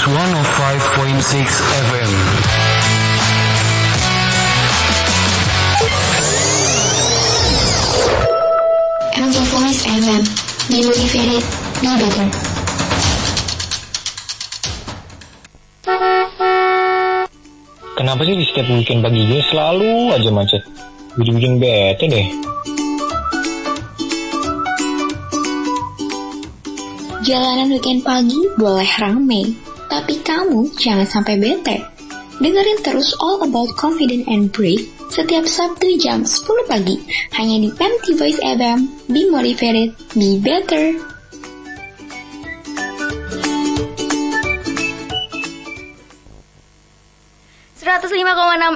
Voice 105.6 FM. Angel Voice FM. Be motivated, be better. Kenapa sih di setiap weekend pagi gue selalu aja macet? Bikin-bikin bete deh. Jalanan weekend pagi boleh rame, tapi kamu jangan sampai bete. Dengerin terus All About Confident and Brave setiap Sabtu jam 10 pagi hanya di MT Voice FM. Be motivated, be better.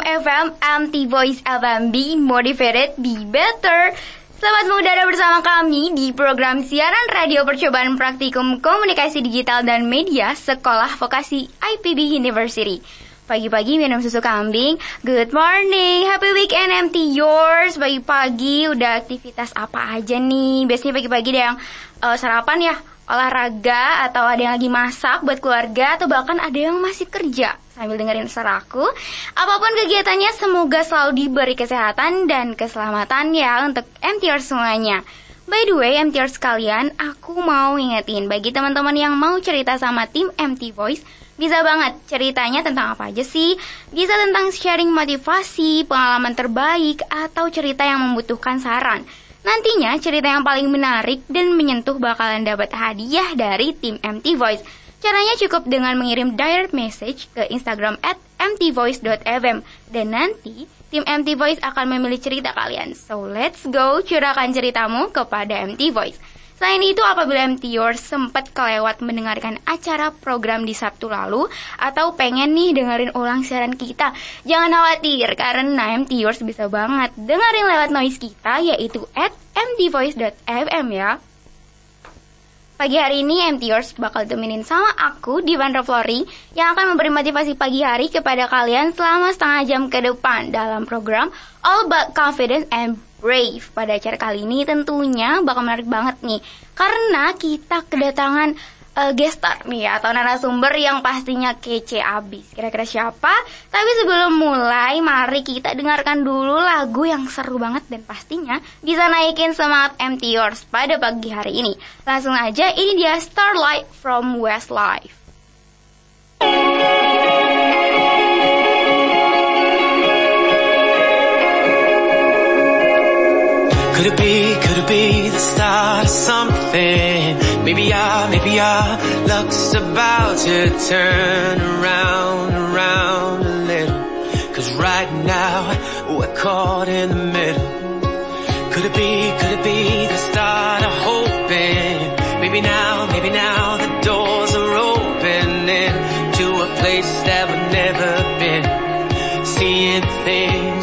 FM MT Voice FM Be Motivated Be Better Selamat mengudara bersama kami di program siaran radio percobaan praktikum komunikasi digital dan media Sekolah Vokasi IPB University. Pagi-pagi minum susu kambing. Good morning. Happy weekend. MT yours. Pagi-pagi udah aktivitas apa aja nih? Biasanya pagi-pagi ada yang uh, sarapan ya? Olahraga atau ada yang lagi masak buat keluarga atau bahkan ada yang masih kerja sambil dengerin seraku. Apa pun kegiatannya semoga selalu diberi kesehatan dan keselamatan ya untuk MTR semuanya. By the way, MTR sekalian, aku mau ingetin bagi teman-teman yang mau cerita sama tim MT Voice, bisa banget ceritanya tentang apa aja sih? Bisa tentang sharing motivasi, pengalaman terbaik, atau cerita yang membutuhkan saran. Nantinya cerita yang paling menarik dan menyentuh bakalan dapat hadiah dari tim MT Voice. Caranya cukup dengan mengirim direct message ke Instagram at mtvoice.fm dan nanti tim MT Voice akan memilih cerita kalian. So let's go curahkan ceritamu kepada MT Voice. Selain itu, apabila MT Yours sempat kelewat mendengarkan acara program di Sabtu lalu atau pengen nih dengerin ulang siaran kita, jangan khawatir karena MT Yours bisa banget dengerin lewat noise kita yaitu at mtvoice.fm ya. Pagi hari ini MT Yours bakal temenin sama aku di Vandra Flori yang akan memberi motivasi pagi hari kepada kalian selama setengah jam ke depan dalam program All About Confidence and Brave. Pada acara kali ini tentunya bakal menarik banget nih karena kita kedatangan uh, gestar nih ya, atau narasumber yang pastinya kece abis. Kira-kira siapa? Tapi sebelum mulai, mari kita dengarkan dulu lagu yang seru banget dan pastinya bisa naikin semangat MT Yours pada pagi hari ini. Langsung aja, ini dia Starlight from Westlife. Could it be, could it be the start of something? Maybe our, maybe our luck's about to turn around, around a little. Cause right now, we're caught in the middle. Could it be, could it be the start of hoping? Maybe now, maybe now the doors are opening to a place that we've never been. Seeing things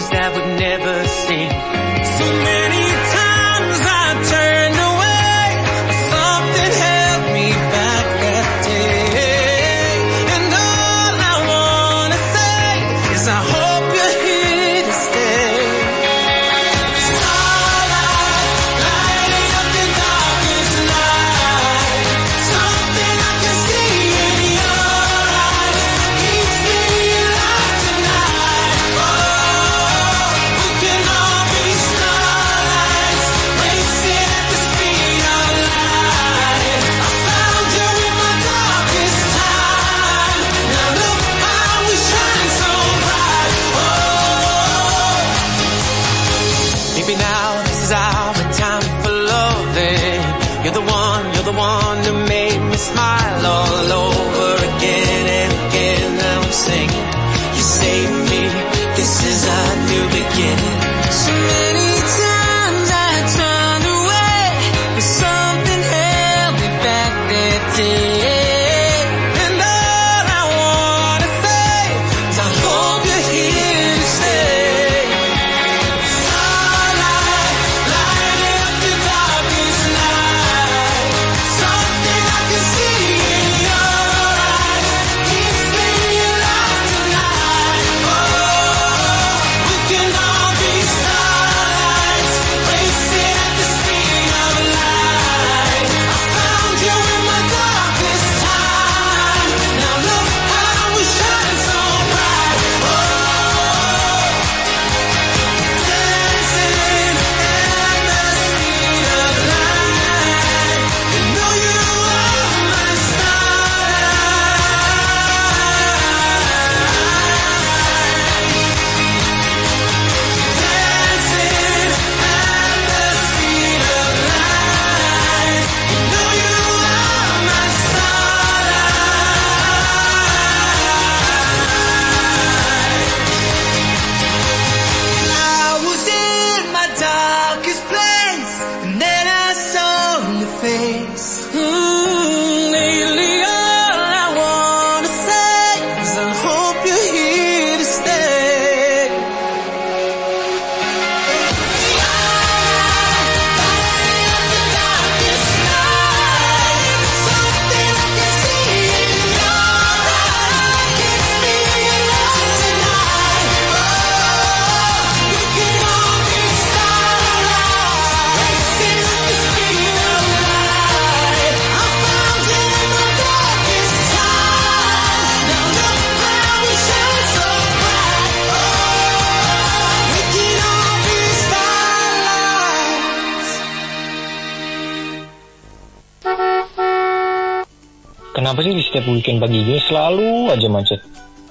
Kenapa sih di setiap weekend pagi gini selalu aja macet?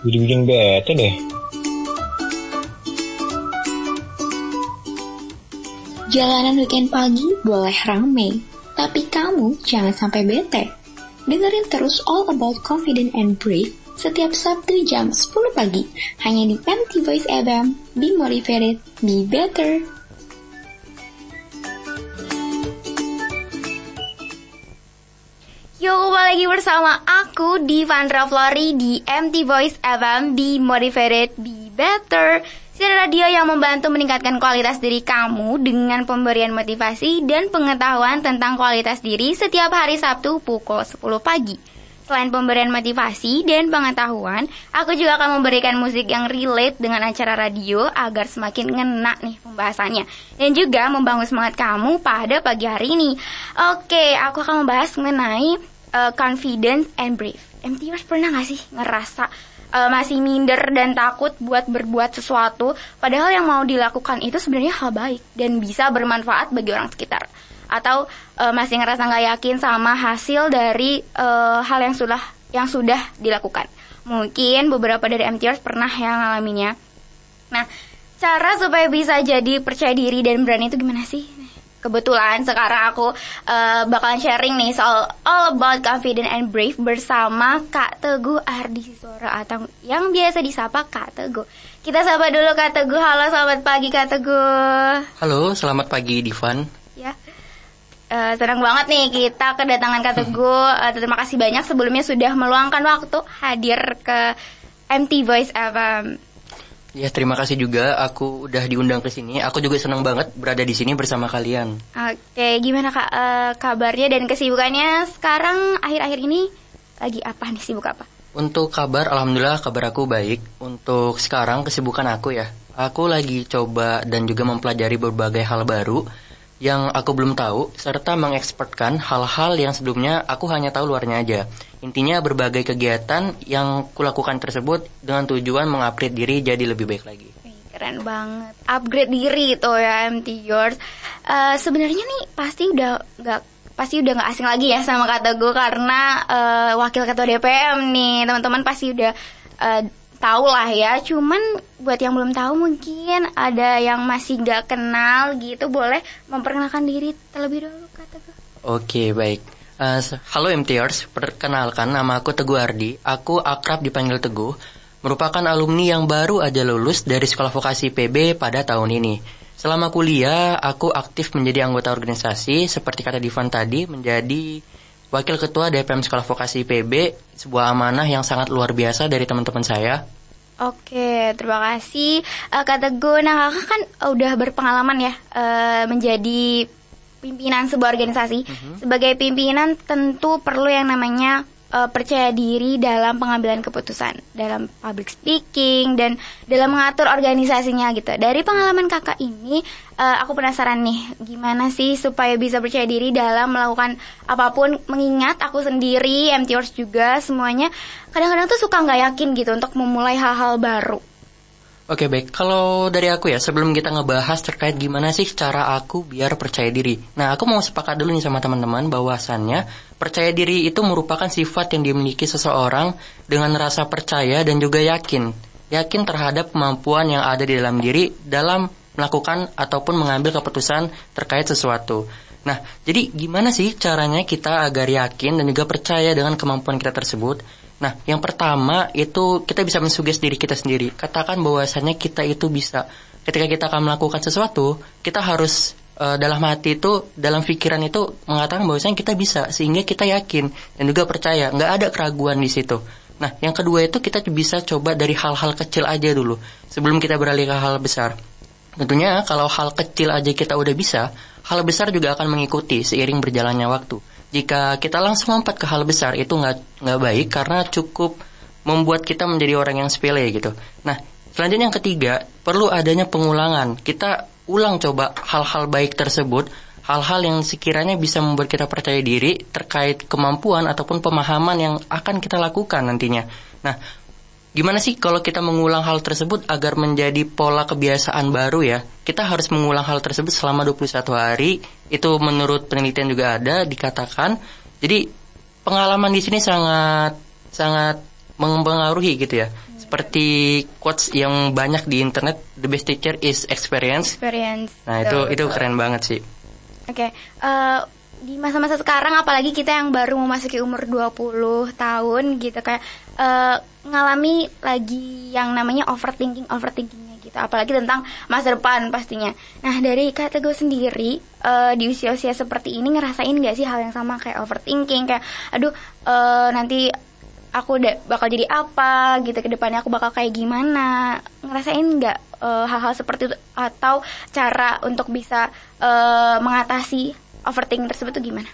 Bikin-bikin bete deh. Jalanan weekend pagi boleh rame, tapi kamu jangan sampai bete. Dengerin terus All About Confident and Brave setiap Sabtu jam 10 pagi hanya di MT Voice FM. Be motivated, be better. Yuk kembali lagi bersama aku Divandra Flori di MT Voice FM Be Motivated, Be Better Siaran radio yang membantu meningkatkan kualitas diri kamu dengan pemberian motivasi dan pengetahuan tentang kualitas diri setiap hari Sabtu pukul 10 pagi. Selain pemberian motivasi dan pengetahuan, aku juga akan memberikan musik yang relate dengan acara radio agar semakin ngena nih pembahasannya. Dan juga membangun semangat kamu pada pagi hari ini. Oke, aku akan membahas mengenai uh, confidence and brave. MTers pernah gak sih ngerasa uh, masih minder dan takut buat berbuat sesuatu, padahal yang mau dilakukan itu sebenarnya hal baik dan bisa bermanfaat bagi orang sekitar? Atau uh, masih ngerasa nggak yakin sama hasil dari uh, hal yang sudah yang sudah dilakukan? Mungkin beberapa dari MTers pernah yang ngalaminnya. Nah, cara supaya bisa jadi percaya diri dan berani itu gimana sih? Kebetulan sekarang aku uh, bakalan sharing nih soal all about confident and brave bersama Kak Teguh Ardi Sisora atau yang biasa disapa Kak Teguh. Kita sapa dulu Kak Teguh. Halo, selamat pagi Kak Teguh. Halo, selamat pagi Divan. Ya. Eh, senang banget nih kita kedatangan Kak Teguh. Eh, terima kasih banyak sebelumnya sudah meluangkan waktu hadir ke MT Voice FM. Ya, terima kasih juga aku udah diundang ke sini. Aku juga senang banget berada di sini bersama kalian. Oke, gimana Kak eh, kabarnya dan kesibukannya sekarang akhir-akhir ini lagi apa nih sibuk apa? Untuk kabar, alhamdulillah kabar aku baik. Untuk sekarang kesibukan aku ya, aku lagi coba dan juga mempelajari berbagai hal baru yang aku belum tahu serta mengekspertkan hal-hal yang sebelumnya aku hanya tahu luarnya aja. Intinya berbagai kegiatan yang kulakukan tersebut dengan tujuan mengupgrade diri jadi lebih baik lagi. Keren banget, upgrade diri itu ya MT Yours. Eh, Sebenarnya nih pasti udah nggak pasti udah nggak asing lagi ya sama kata gue karena eh, wakil ketua DPM nih teman-teman pasti udah eh, tahu lah ya. Cuman buat yang belum tahu mungkin ada yang masih nggak kenal gitu boleh memperkenalkan diri terlebih dahulu kata gue. Oke, baik. Eh, s- halo MTers, perkenalkan nama aku Teguh Ardi. Aku akrab dipanggil Teguh. Merupakan alumni yang baru aja lulus dari Sekolah Vokasi PB pada tahun ini. Selama kuliah, aku aktif menjadi anggota organisasi seperti kata Divan tadi menjadi Wakil Ketua DPM Sekolah Vokasi PB, sebuah amanah yang sangat luar biasa dari teman-teman saya. Oke, terima kasih Eh, Kak Teguh. Nah, kakak kan udah berpengalaman ya eh, menjadi pimpinan sebuah organisasi. Sebagai pimpinan tentu perlu yang namanya eh, percaya diri dalam pengambilan keputusan, dalam public speaking dan dalam mengatur organisasinya gitu. Dari pengalaman kakak ini, eh, aku penasaran nih, gimana sih supaya bisa percaya diri dalam melakukan apa pun. Mengingat aku sendiri, MTers juga semuanya kadang-kadang tuh suka nggak yakin gitu untuk memulai hal-hal baru. Oke baik, kalau dari aku ya sebelum kita ngebahas terkait gimana sih cara aku biar percaya diri. Nah aku mau sepakat dulu nih sama teman-teman bahwasannya percaya diri itu merupakan sifat yang dimiliki seseorang dengan rasa percaya dan juga yakin. Yakin terhadap kemampuan yang ada di dalam diri dalam melakukan ataupun mengambil keputusan terkait sesuatu. Nah, jadi gimana sih caranya kita agar yakin dan juga percaya dengan kemampuan kita tersebut? Nah, yang pertama itu kita bisa mensuges diri kita sendiri. Katakan bahwasannya kita itu bisa. Ketika kita akan melakukan sesuatu, kita harus eh, dalam hati itu, dalam pikiran itu mengatakan bahwasanya kita bisa, sehingga kita yakin dan juga percaya. Nggak ada keraguan di situ. Nah, yang kedua itu kita bisa coba dari hal-hal kecil aja dulu, sebelum kita beralih ke hal besar. Tentunya kalau hal kecil aja kita udah bisa, hal besar juga akan mengikuti seiring berjalannya waktu. Jika kita langsung lompat ke hal besar itu nggak nggak baik karena cukup membuat kita menjadi orang yang sepele gitu. Nah, selanjutnya yang ketiga perlu adanya pengulangan. Kita ulang coba hal-hal baik tersebut, hal-hal yang sekiranya bisa membuat kita percaya diri terkait kemampuan ataupun pemahaman yang akan kita lakukan nantinya. Nah, Gimana sih kalau kita mengulang hal tersebut agar menjadi pola kebiasaan baru ya? Kita harus mengulang hal tersebut selama 21 hari. Itu menurut penelitian juga ada dikatakan. Jadi pengalaman di sini sangat sangat mempengaruhi gitu ya. Seperti quotes yang banyak di internet, the best teacher is experience. Experience. Nah, itu Betul, itu betul. keren banget sih. Oke, eh, di masa-masa sekarang apalagi kita yang baru memasuki umur 20 tahun gitu kayak eh, ngalami lagi yang namanya overthinking overthinkingnya gitu. Apalagi tentang masa depan pastinya. Nah dari kata gue sendiri eh, di usia-usia seperti ini ngerasain gak sih hal yang sama? Kayak overthinking kayak aduh eh, nanti aku udah bakal jadi apa? Gitu ke depannya aku bakal kayak gimana? Ngerasain nggak eh, hal-hal seperti itu? Atau cara untuk bisa eh, mengatasi overthinking tersebut tuh gimana?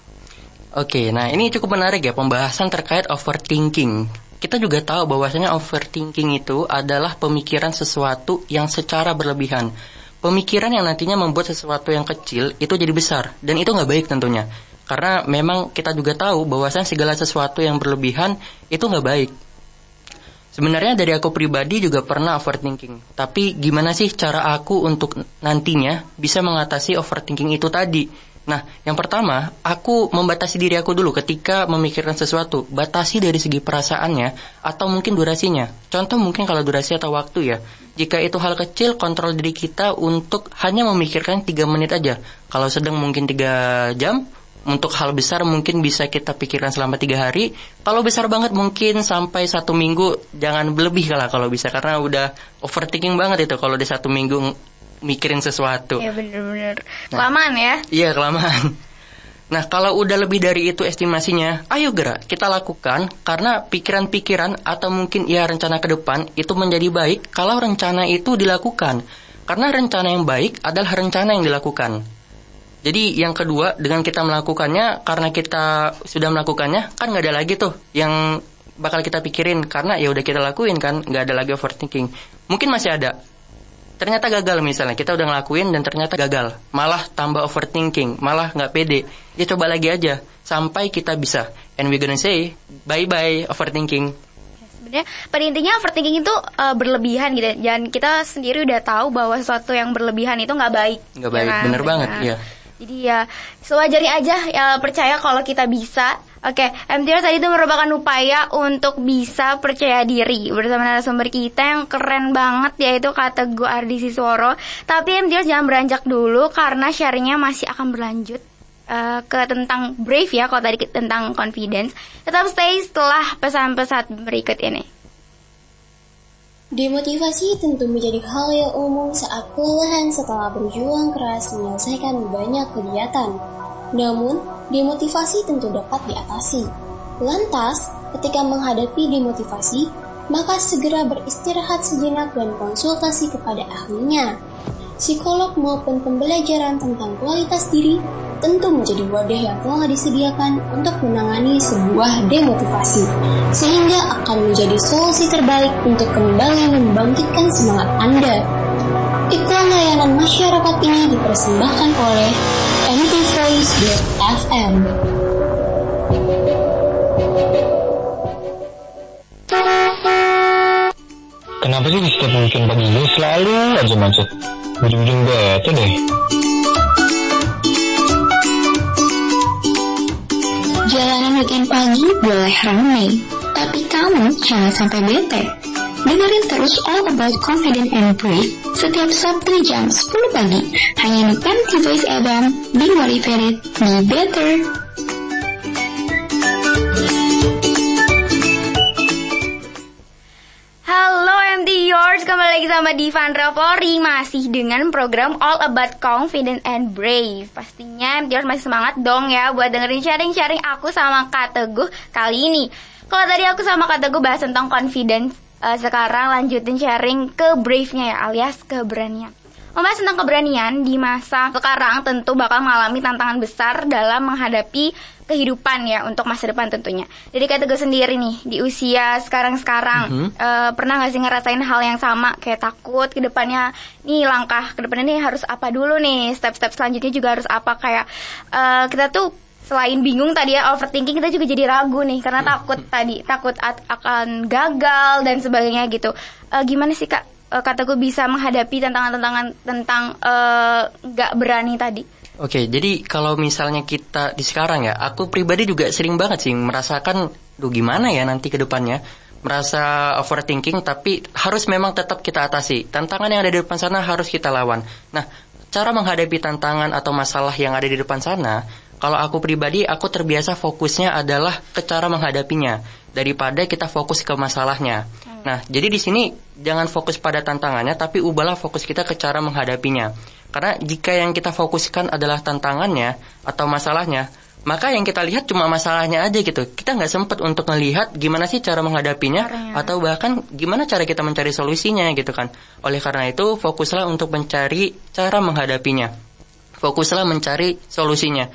Oke, nah ini cukup menarik ya pembahasan terkait overthinking. Kita juga tahu bahwasanya overthinking itu adalah pemikiran sesuatu yang secara berlebihan. Pemikiran yang nantinya membuat sesuatu yang kecil itu jadi besar dan itu nggak baik tentunya. Karena memang kita juga tahu bahwasanya segala sesuatu yang berlebihan itu nggak baik. Sebenarnya dari aku pribadi juga pernah overthinking. Tapi gimana sih cara aku untuk nantinya bisa mengatasi overthinking itu tadi? Nah, yang pertama, aku membatasi diri aku dulu ketika memikirkan sesuatu. Batasi dari segi perasaannya atau mungkin durasinya. Contoh mungkin kalau durasi atau waktu ya. Jika itu hal kecil, kontrol diri kita untuk hanya memikirkan 3 menit aja. Kalau sedang mungkin 3 jam, untuk hal besar mungkin bisa kita pikirkan selama tiga hari. Kalau besar banget mungkin sampai satu minggu. Jangan berlebih lah kalau bisa karena udah overthinking banget itu kalau di satu minggu ng- mikirin sesuatu. Ya bener-bener kelamaan ya. Iya kelamaan. Nah kalau udah lebih dari itu estimasinya, ayo gerak kita lakukan karena pikiran-pikiran atau mungkin ya rencana ke depan itu menjadi baik kalau rencana itu dilakukan. Karena rencana yang baik adalah rencana yang dilakukan. Jadi yang kedua dengan kita melakukannya karena kita sudah melakukannya kan nggak ada lagi tuh yang bakal kita pikirin karena ya udah kita lakuin kan nggak ada lagi overthinking. Mungkin masih ada. Ternyata gagal misalnya kita udah ngelakuin dan ternyata gagal, malah tambah overthinking, malah nggak pede. Ya coba lagi aja sampai kita bisa. And we gonna say bye bye overthinking. Sebenarnya pada intinya overthinking itu eh, berlebihan gitu. Dan kita sendiri udah tahu bahwa sesuatu yang berlebihan itu nggak baik. Nggak ya baik, kan? bener banget, iya. Jadi ya sewajarnya aja ya percaya kalau kita bisa. Oke, MTR tadi itu merupakan upaya untuk bisa percaya diri bersama narasumber kita yang keren banget yaitu kata gue Ardi Sisworo. Tapi MTR jangan beranjak dulu karena sharingnya masih akan berlanjut eh, ke tentang brave ya kalau tadi tentang confidence. Tetap stay setelah pesan-pesan berikut ini. Demotivasi tentu menjadi hal yang umum saat kelelahan setelah berjuang keras menyelesaikan banyak kegiatan. Namun, demotivasi tentu dapat diatasi. Lantas, ketika menghadapi demotivasi, maka segera beristirahat sejenak dan konsultasi kepada ahlinya. Psikolog maupun pembelajaran tentang kualitas diri tentu menjadi wadah yang telah disediakan untuk menangani sebuah demotivasi, sehingga akan menjadi solusi terbaik untuk kembali membangkitkan semangat Anda. Iklan layanan masyarakat ini dipersembahkan oleh MTVoice.fm. Kenapa sih setiap weekend pagi gue selalu aja macet? Ujung-ujung bete deh. Weekend pagi boleh ramai, tapi kamu jangan sampai bete. Dengerin terus All About Confident and Brave setiap Sabtu jam 10 pagi hanya di Pemti Voice FM. Be motivated, be better. Kembali lagi sama Divandra Polri Masih dengan program All About Confident and Brave. Pastinya Yours masih semangat dong ya Buat dengerin sharing-sharing aku sama Kak Teguh kali ini. Kalau tadi aku sama Kak Teguh bahas tentang confidence eh, Sekarang lanjutin sharing ke brave-nya ya Alias keberanian Membahas tentang keberanian di masa sekarang tentu bakal mengalami tantangan besar dalam menghadapi kehidupan ya untuk masa depan tentunya. Jadi kata gue sendiri nih di usia sekarang-sekarang Mhm. eh, pernah gak sih ngerasain hal yang sama kayak takut ke depannya nih langkah ke depannya nih harus apa dulu nih step-step selanjutnya juga harus apa kayak eh, kita tuh selain bingung tadi ya overthinking kita juga jadi ragu nih karena takut tadi takut akan gagal dan sebagainya gitu. Eh, gimana sih kak? Eh, kata gue bisa menghadapi tantangan-tantangan tentang eh, nggak berani tadi. Oke, jadi kalau misalnya kita di sekarang ya, aku pribadi juga sering banget sih merasakan, duh gimana ya nanti ke depannya, merasa overthinking, tapi harus memang tetap kita atasi. Tantangan yang ada di depan sana harus kita lawan. Nah, cara menghadapi tantangan atau masalah yang ada di depan sana, kalau aku pribadi, aku terbiasa fokusnya adalah ke cara menghadapinya daripada kita fokus ke masalahnya. Nah, jadi di sini jangan fokus pada tantangannya, tapi ubahlah fokus kita ke cara menghadapinya. Karena jika yang kita fokuskan adalah tantangannya atau masalahnya, maka yang kita lihat cuma masalahnya aja gitu. Kita nggak sempat untuk melihat gimana sih cara menghadapinya Caranya. atau bahkan gimana cara kita mencari solusinya gitu kan. Oleh karena itu, fokuslah untuk mencari cara menghadapinya. Fokuslah mencari solusinya.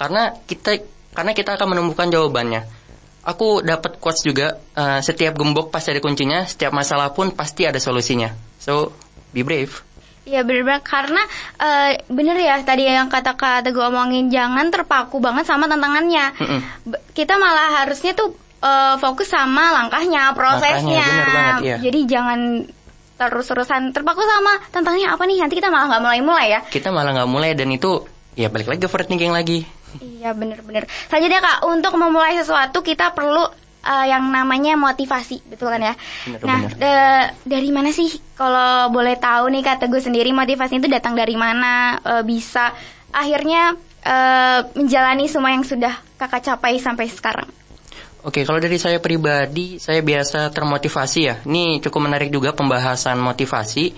Karena kita karena kita akan menemukan jawabannya. Aku dapat quotes juga, eh, setiap gembok pasti ada kuncinya, setiap masalah pun pasti ada solusinya. So, be brave. Iya bener-bener karena eh, bener ya tadi yang kata kata gue omongin jangan terpaku banget sama tantangannya. Mm-mm. B- Kita malah harusnya tuh eh, fokus sama langkahnya, prosesnya. bener banget, iya. Jadi jangan terus-terusan terpaku sama tantangannya apa nih nanti kita malah nggak mulai-mulai ya. Kita malah nggak mulai dan itu ya balik lagi overthinking lagi. Iya bener-bener. Selanjutnya kak untuk memulai sesuatu kita perlu eh, yang namanya motivasi, betul kan ya? Bener, nah bener. de- dari mana sih kalau boleh tahu nih kata gue sendiri motivasi itu datang dari mana eh, bisa akhirnya eh, menjalani semua yang sudah kakak capai sampai sekarang? Oke, kalau dari saya pribadi, saya biasa termotivasi ya. Ini cukup menarik juga pembahasan motivasi.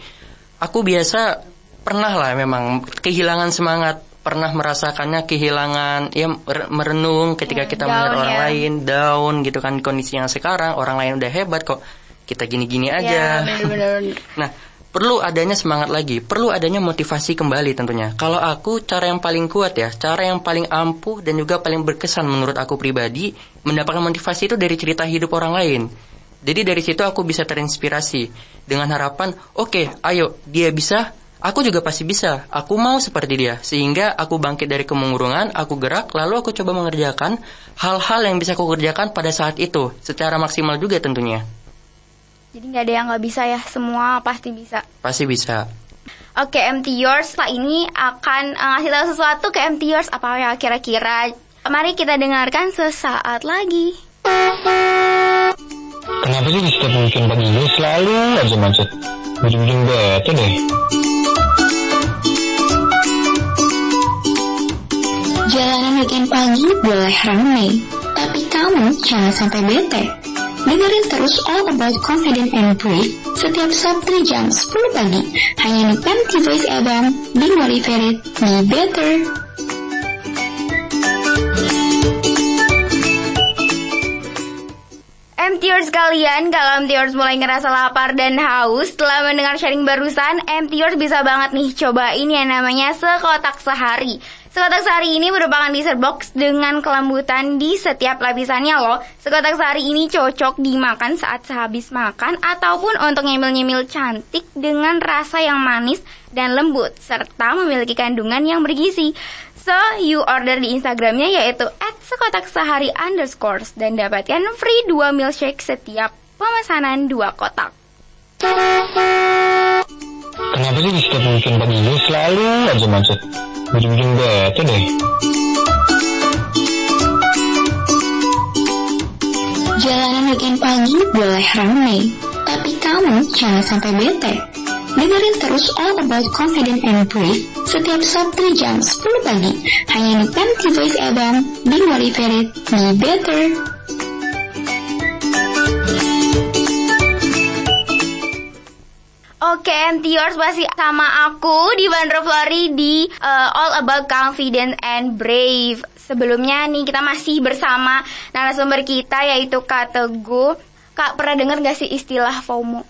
Aku biasa pernah lah memang kehilangan semangat, pernah merasakannya kehilangan ya mer- merenung ketika Ya, kita down melihat orang ya. lain down gitu kan kondisi yang sekarang orang lain udah hebat kok kita gini-gini Ya aja. bener-bener. Nah, perlu adanya semangat lagi, perlu adanya motivasi kembali tentunya. Kalau aku cara yang paling kuat ya, cara yang paling ampuh dan juga paling berkesan menurut aku pribadi, mendapatkan motivasi itu dari cerita hidup orang lain. Jadi dari situ aku bisa terinspirasi dengan harapan, oke, ayo dia bisa, aku juga pasti bisa. Aku mau seperti dia, sehingga aku bangkit dari kemungurungan, aku gerak, lalu aku coba mengerjakan hal-hal yang bisa aku kerjakan pada saat itu, secara maksimal juga tentunya. Jadi nggak ada yang nggak bisa ya, semua pasti bisa. Pasti bisa. Oke, MT Yours Pak ini akan eh, ngasih tahu sesuatu ke MT Yours apa ya kira-kira. Mari kita dengarkan sesaat lagi. Kenapa sih di setiap weekend pagi gue selalu aja macet? Ujung-ujung bete deh. Jalanan weekend pagi boleh ramai, tapi kamu jangan sampai bete. Dengerin terus All About Confident and Brave setiap Sabtu jam 10 pagi hanya di MT Voice FM. Be motivated, be better. MTers kalian, kalau MTers mulai ngerasa lapar dan haus setelah mendengar sharing barusan, MTers bisa banget nih cobain yang namanya sekotak sehari. Sekotak sehari ini merupakan dessert box dengan kelembutan di setiap lapisannya loh. Sekotak sehari ini cocok dimakan saat sehabis makan ataupun untuk nyemil-nyemil cantik dengan rasa yang manis dan lembut serta memiliki kandungan yang bergizi. So, you order di Instagramnya yaitu at sekotak sehari underscores dan dapatkan free 2 milkshake setiap pemesanan 2 kotak. Kenapa sih di setiap weekend pagi gue selalu aja macet? Ujung-ujung bete deh. Jalanan weekend pagi boleh ramai, tapi kamu jangan sampai bete. Dengerin terus All About Confident and Brave setiap Sabtu jam 10 pagi hanya di MT Voice FM. Be motivated, be better. Oke, MTers masih sama aku di Bandro Flori di uh, All About Confident and Brave. Sebelumnya nih kita masih bersama narasumber kita yaitu Kak Teguh. Kak pernah dengar gak sih istilah FOMO?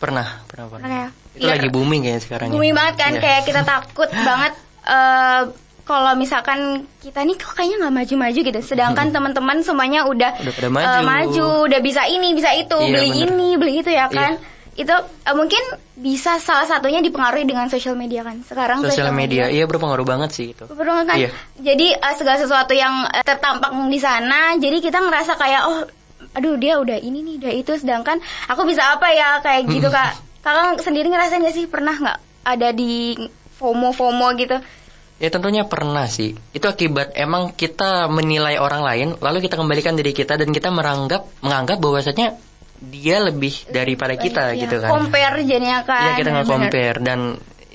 Pernah, pernah, pernah. Pernah ya? Itu Iya. lagi booming kayaknya sekarang. ya. Booming banget kan Iya. kayak kita takut banget eh kalau misalkan kita nih kok kayaknya nggak maju-maju gitu. Sedangkan teman-teman semuanya udah Udah pada maju. maju, udah bisa ini, bisa itu, Iya, beli bener. ini, beli itu ya kan. Iya. Itu eh, mungkin bisa salah satunya dipengaruhi dengan sosial media kan. Sekarang Sosial media, iya berpengaruh banget sih itu. Betul kan? Iya. Jadi eh, segala sesuatu yang eh, tertampak di sana, jadi kita ngerasa kayak oh, aduh dia udah ini nih, udah itu, sedangkan aku bisa apa ya kayak gitu kak. Kakak sendiri ngerasain gak sih pernah nggak ada di FOMO FOMO gitu? Ya tentunya pernah sih. Itu akibat emang kita menilai orang lain, lalu kita kembalikan diri kita dan kita meranggap menganggap bahwasanya dia lebih daripada kita Iya, gitu kan. Compare jadinya kan. Iya kita nggak compare dan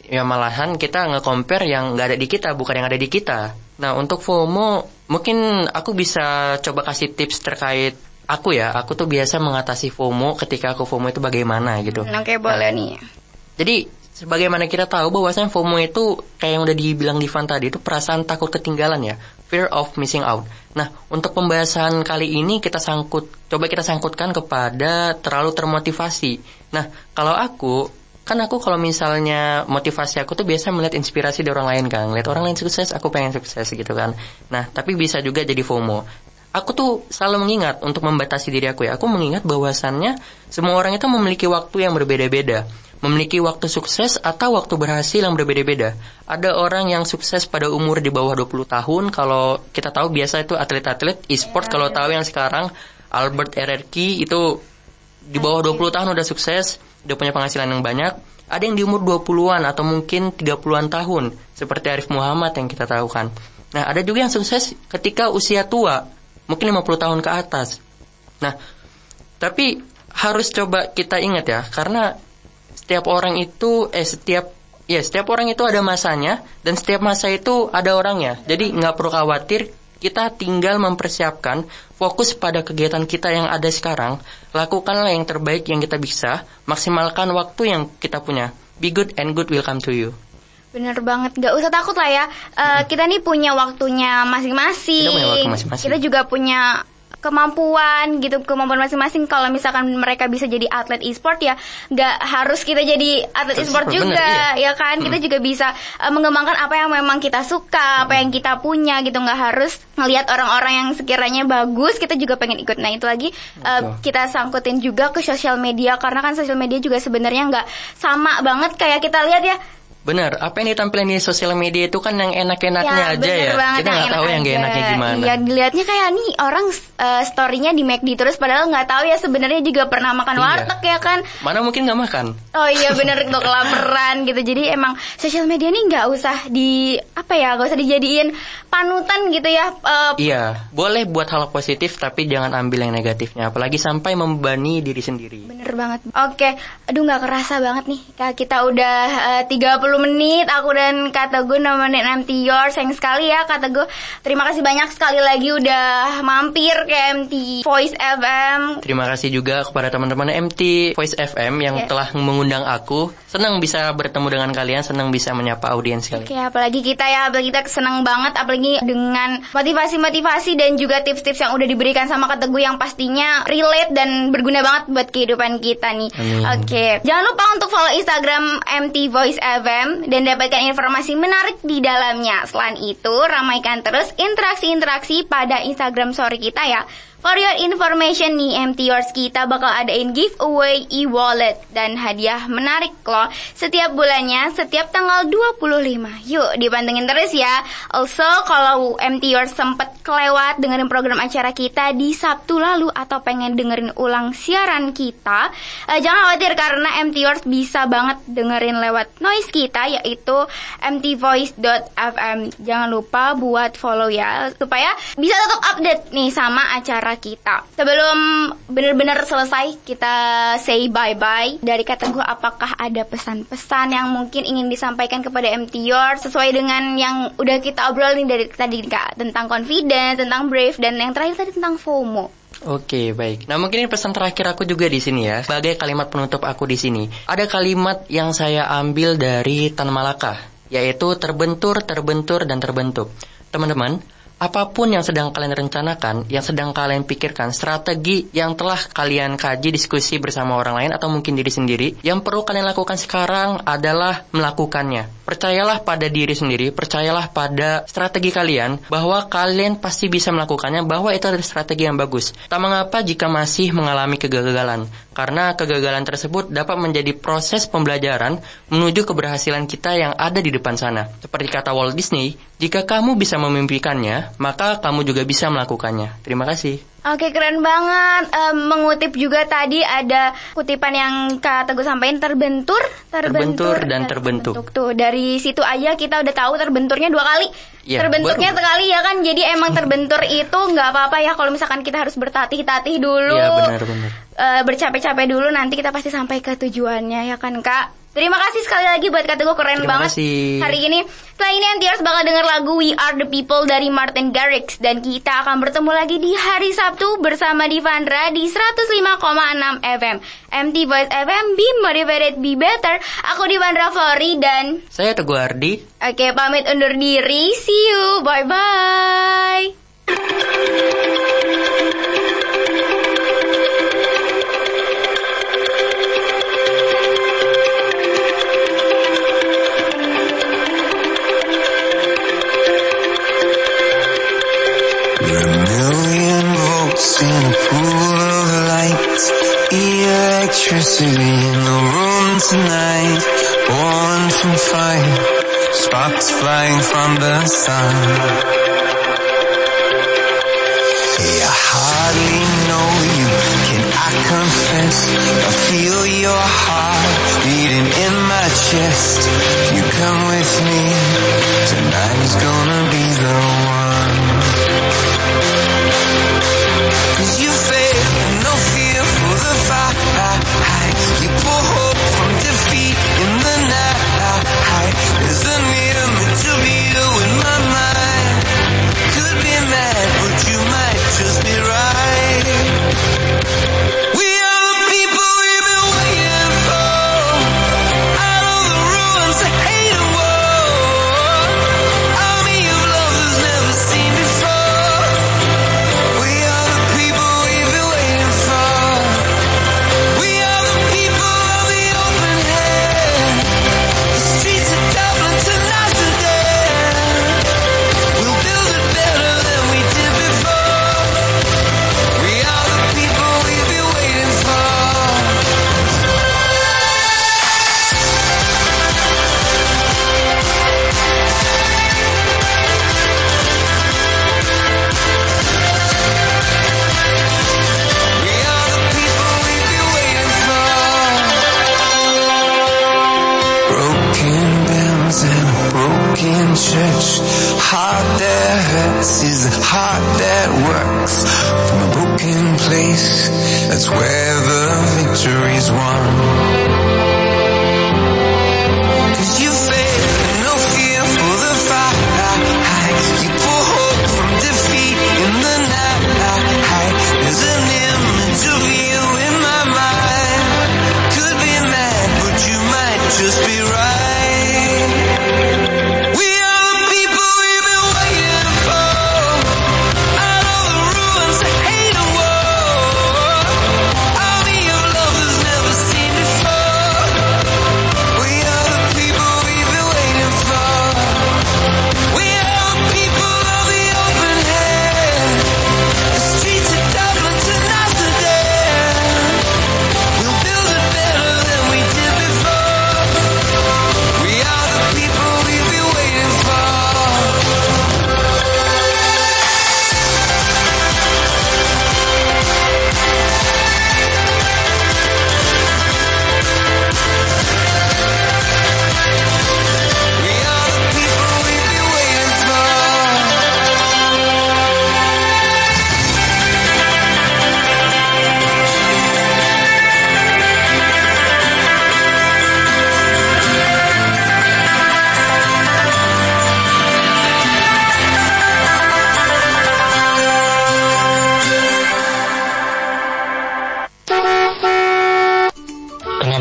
ya malahan kita nggak compare yang nggak ada di kita bukan yang ada di kita. Nah untuk FOMO mungkin aku bisa coba kasih tips terkait aku ya. Aku tuh biasa mengatasi FOMO ketika aku FOMO itu bagaimana gitu. Oke boleh nih. Jadi sebagaimana kita tahu bahwasanya FOMO itu kayak yang udah dibilang Divan tadi itu perasaan takut ketinggalan ya, fear of missing out. Nah, untuk pembahasan kali ini kita sangkut coba kita sangkutkan kepada terlalu termotivasi. Nah, kalau aku kan aku kalau misalnya motivasi aku tuh biasa melihat inspirasi dari orang lain kan, lihat orang lain sukses, aku pengen sukses gitu kan. Nah, tapi bisa juga jadi FOMO. Aku tuh selalu mengingat untuk membatasi diri aku ya. Aku mengingat bahwasannya semua orang itu memiliki waktu yang berbeda-beda memiliki waktu sukses atau waktu berhasil yang berbeda-beda. Ada orang yang sukses pada umur di bawah 20 tahun, kalau kita tahu biasa itu atlet-atlet e-sport kalau tahu yang sekarang Albert RRQ itu di bawah 20 tahun udah sukses, udah punya penghasilan yang banyak. Ada yang di umur 20-an atau mungkin 30-an tahun, seperti Arif Muhammad yang kita tahu kan. Nah, ada juga yang sukses ketika usia tua, mungkin 50 tahun ke atas. Nah, tapi harus coba kita ingat ya, karena setiap orang itu eh setiap ya setiap orang itu ada masanya dan setiap masa itu ada orangnya. Jadi nggak perlu khawatir, kita tinggal mempersiapkan fokus pada kegiatan kita yang ada sekarang. Lakukanlah yang terbaik yang kita bisa, maksimalkan waktu yang kita punya. Be good and good will come to you. Bener banget, gak usah takut lah ya. Eh, Kita nih punya waktunya masing-masing. Kita punya waktu masing-masing. Kita juga punya kemampuan gitu kemampuan masing-masing. Kalau misalkan mereka bisa jadi atlet e-sport ya nggak harus kita jadi atlet e-sport Bener, juga iya. ya kan? Kita juga bisa eh, mengembangkan apa yang memang kita suka apa yang kita punya gitu. Nggak harus ngelihat orang-orang yang sekiranya bagus. Kita juga pengen ikut. Nah itu lagi Betul. kita sangkutin juga ke sosial media. Karena kan sosial media juga sebenarnya nggak sama banget. Kayak kita lihat ya Benar, apa yang ditampilkan di sosial media itu kan yang enak-enaknya aja bener ya. banget, Kita nggak tahu enak yang gak aja. enaknya gimana. Iya, dilihatnya kayak nih orang uh, story-nya di McD terus padahal nggak tahu ya sebenarnya juga pernah makan Iya. warteg ya kan. Mana mungkin nggak makan? Oh iya bener tuh kelaparan gitu. Jadi emang sosial media nih nggak usah di apa ya, nggak usah dijadiin panutan gitu ya. Uh, Iya, boleh buat hal positif tapi jangan ambil yang negatifnya, apalagi sampai membebani diri sendiri. Bener banget. Oke, aduh nggak kerasa banget nih. Kita udah eh, 30 menit. Aku dan Kak Teguh nemenin MT Yours. Sayang sekali ya Kak Teguh. Terima kasih banyak sekali lagi udah mampir ke MT Voice FM. Terima kasih juga kepada teman-teman MT Voice FM yang Yes. telah mengundang aku. Senang bisa bertemu dengan kalian, senang bisa menyapa audiens kalian. Oke, apalagi kita ya, apalagi kita senang banget, apalagi dengan motivasi-motivasi dan juga tips-tips yang udah diberikan sama Kak Teguh yang pastinya relate dan berguna banget buat kehidupan kita nih. Oke, jangan lupa untuk follow Instagram MT Voice FM dan dapatkan informasi menarik di dalamnya. Selain itu, ramaikan terus interaksi-interaksi pada Instagram story kita ya. For your information nih, MT Yours kita bakal adain giveaway e-wallet dan hadiah menarik loh setiap bulannya, setiap tanggal 25. Yuk, dipantengin terus ya. Also, kalau MT Yours sempet kelewat dengerin program acara kita di Sabtu lalu atau pengen dengerin ulang siaran kita, eh, jangan khawatir karena MT Yours bisa banget dengerin lewat noise kita yaitu mtvoice.fm. Jangan lupa buat follow ya supaya bisa tetap update nih sama acara kita. Sebelum benar-benar selesai kita say bye-bye dari kata gue apakah ada pesan-pesan yang mungkin ingin disampaikan kepada MT Yours sesuai dengan yang udah kita obrolin dari tadi Kak tentang confidence, tentang brave dan yang terakhir tadi tentang FOMO. Oke, baik. Nah, mungkin ini pesan terakhir aku juga di sini ya. Sebagai kalimat penutup aku di sini. Ada kalimat yang saya ambil dari Tan Malaka, yaitu terbentur, terbentur, dan terbentuk. Teman-teman, apa pun yang sedang kalian rencanakan, yang sedang kalian pikirkan, strategi yang telah kalian kaji diskusi bersama orang lain atau mungkin diri sendiri, yang perlu kalian lakukan sekarang adalah melakukannya. Percayalah pada diri sendiri, percayalah pada strategi kalian bahwa kalian pasti bisa melakukannya, bahwa itu adalah strategi yang bagus. Tak mengapa jika masih mengalami kegagalan, karena kegagalan tersebut dapat menjadi proses pembelajaran menuju keberhasilan kita yang ada di depan sana. Seperti kata Walt Disney, jika kamu bisa memimpikannya, maka kamu juga bisa melakukannya. Terima kasih. Oke keren banget Em, Mengutip juga tadi ada kutipan yang Kak Teguh sampaikan Terbentur Terbentur dan terbentuk. Tuh dari situ aja kita udah tahu terbenturnya dua kali Iya, Terbentuknya baru. sekali ya kan Jadi emang terbentur itu nggak apa-apa ya Kalau misalkan kita harus bertatih-tatih dulu Iya benar-benar. eh, bercapek-capek dulu nanti kita pasti sampai ke tujuannya ya kan kak Terima kasih sekali lagi buat Kak Teguh keren Terima banget kasih. hari ini. Setelah ini NTR bakal denger lagu We Are The People dari Martin Garrix dan kita akan bertemu lagi di hari Sabtu bersama Divandra di 105,6 FM. MT Voice FM Be Motivated Be Better. Aku Divandra Flori dan Saya Teguh Ardi. oke pamit undur diri. See you. Bye Electricity in the room tonight. Born from fire, sparks flying from the sun. Hey, I hardly know you. Can I confess? I feel your heart beating in my chest. You come with me. Tonight is gonna be the one. Cause you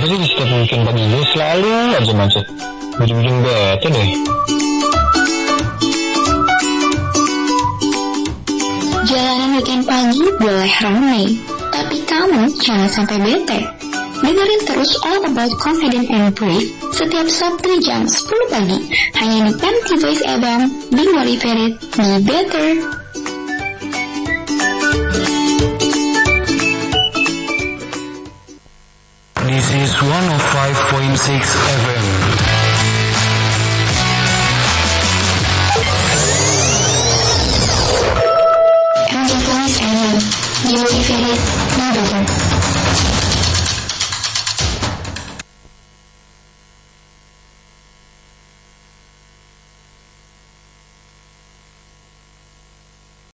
Kenapa sih di setiap weekend pagi gue selalu aja macet? Bikin-bikin bete deh. Jalanan weekend pagi boleh ramai, tapi kamu jangan sampai bete. Dengerin terus All About Confident and Brave setiap Sabtu jam 10 pagi hanya di MT Voice FM. Be motivated, be better. 105.6 FM. MT Voice FM.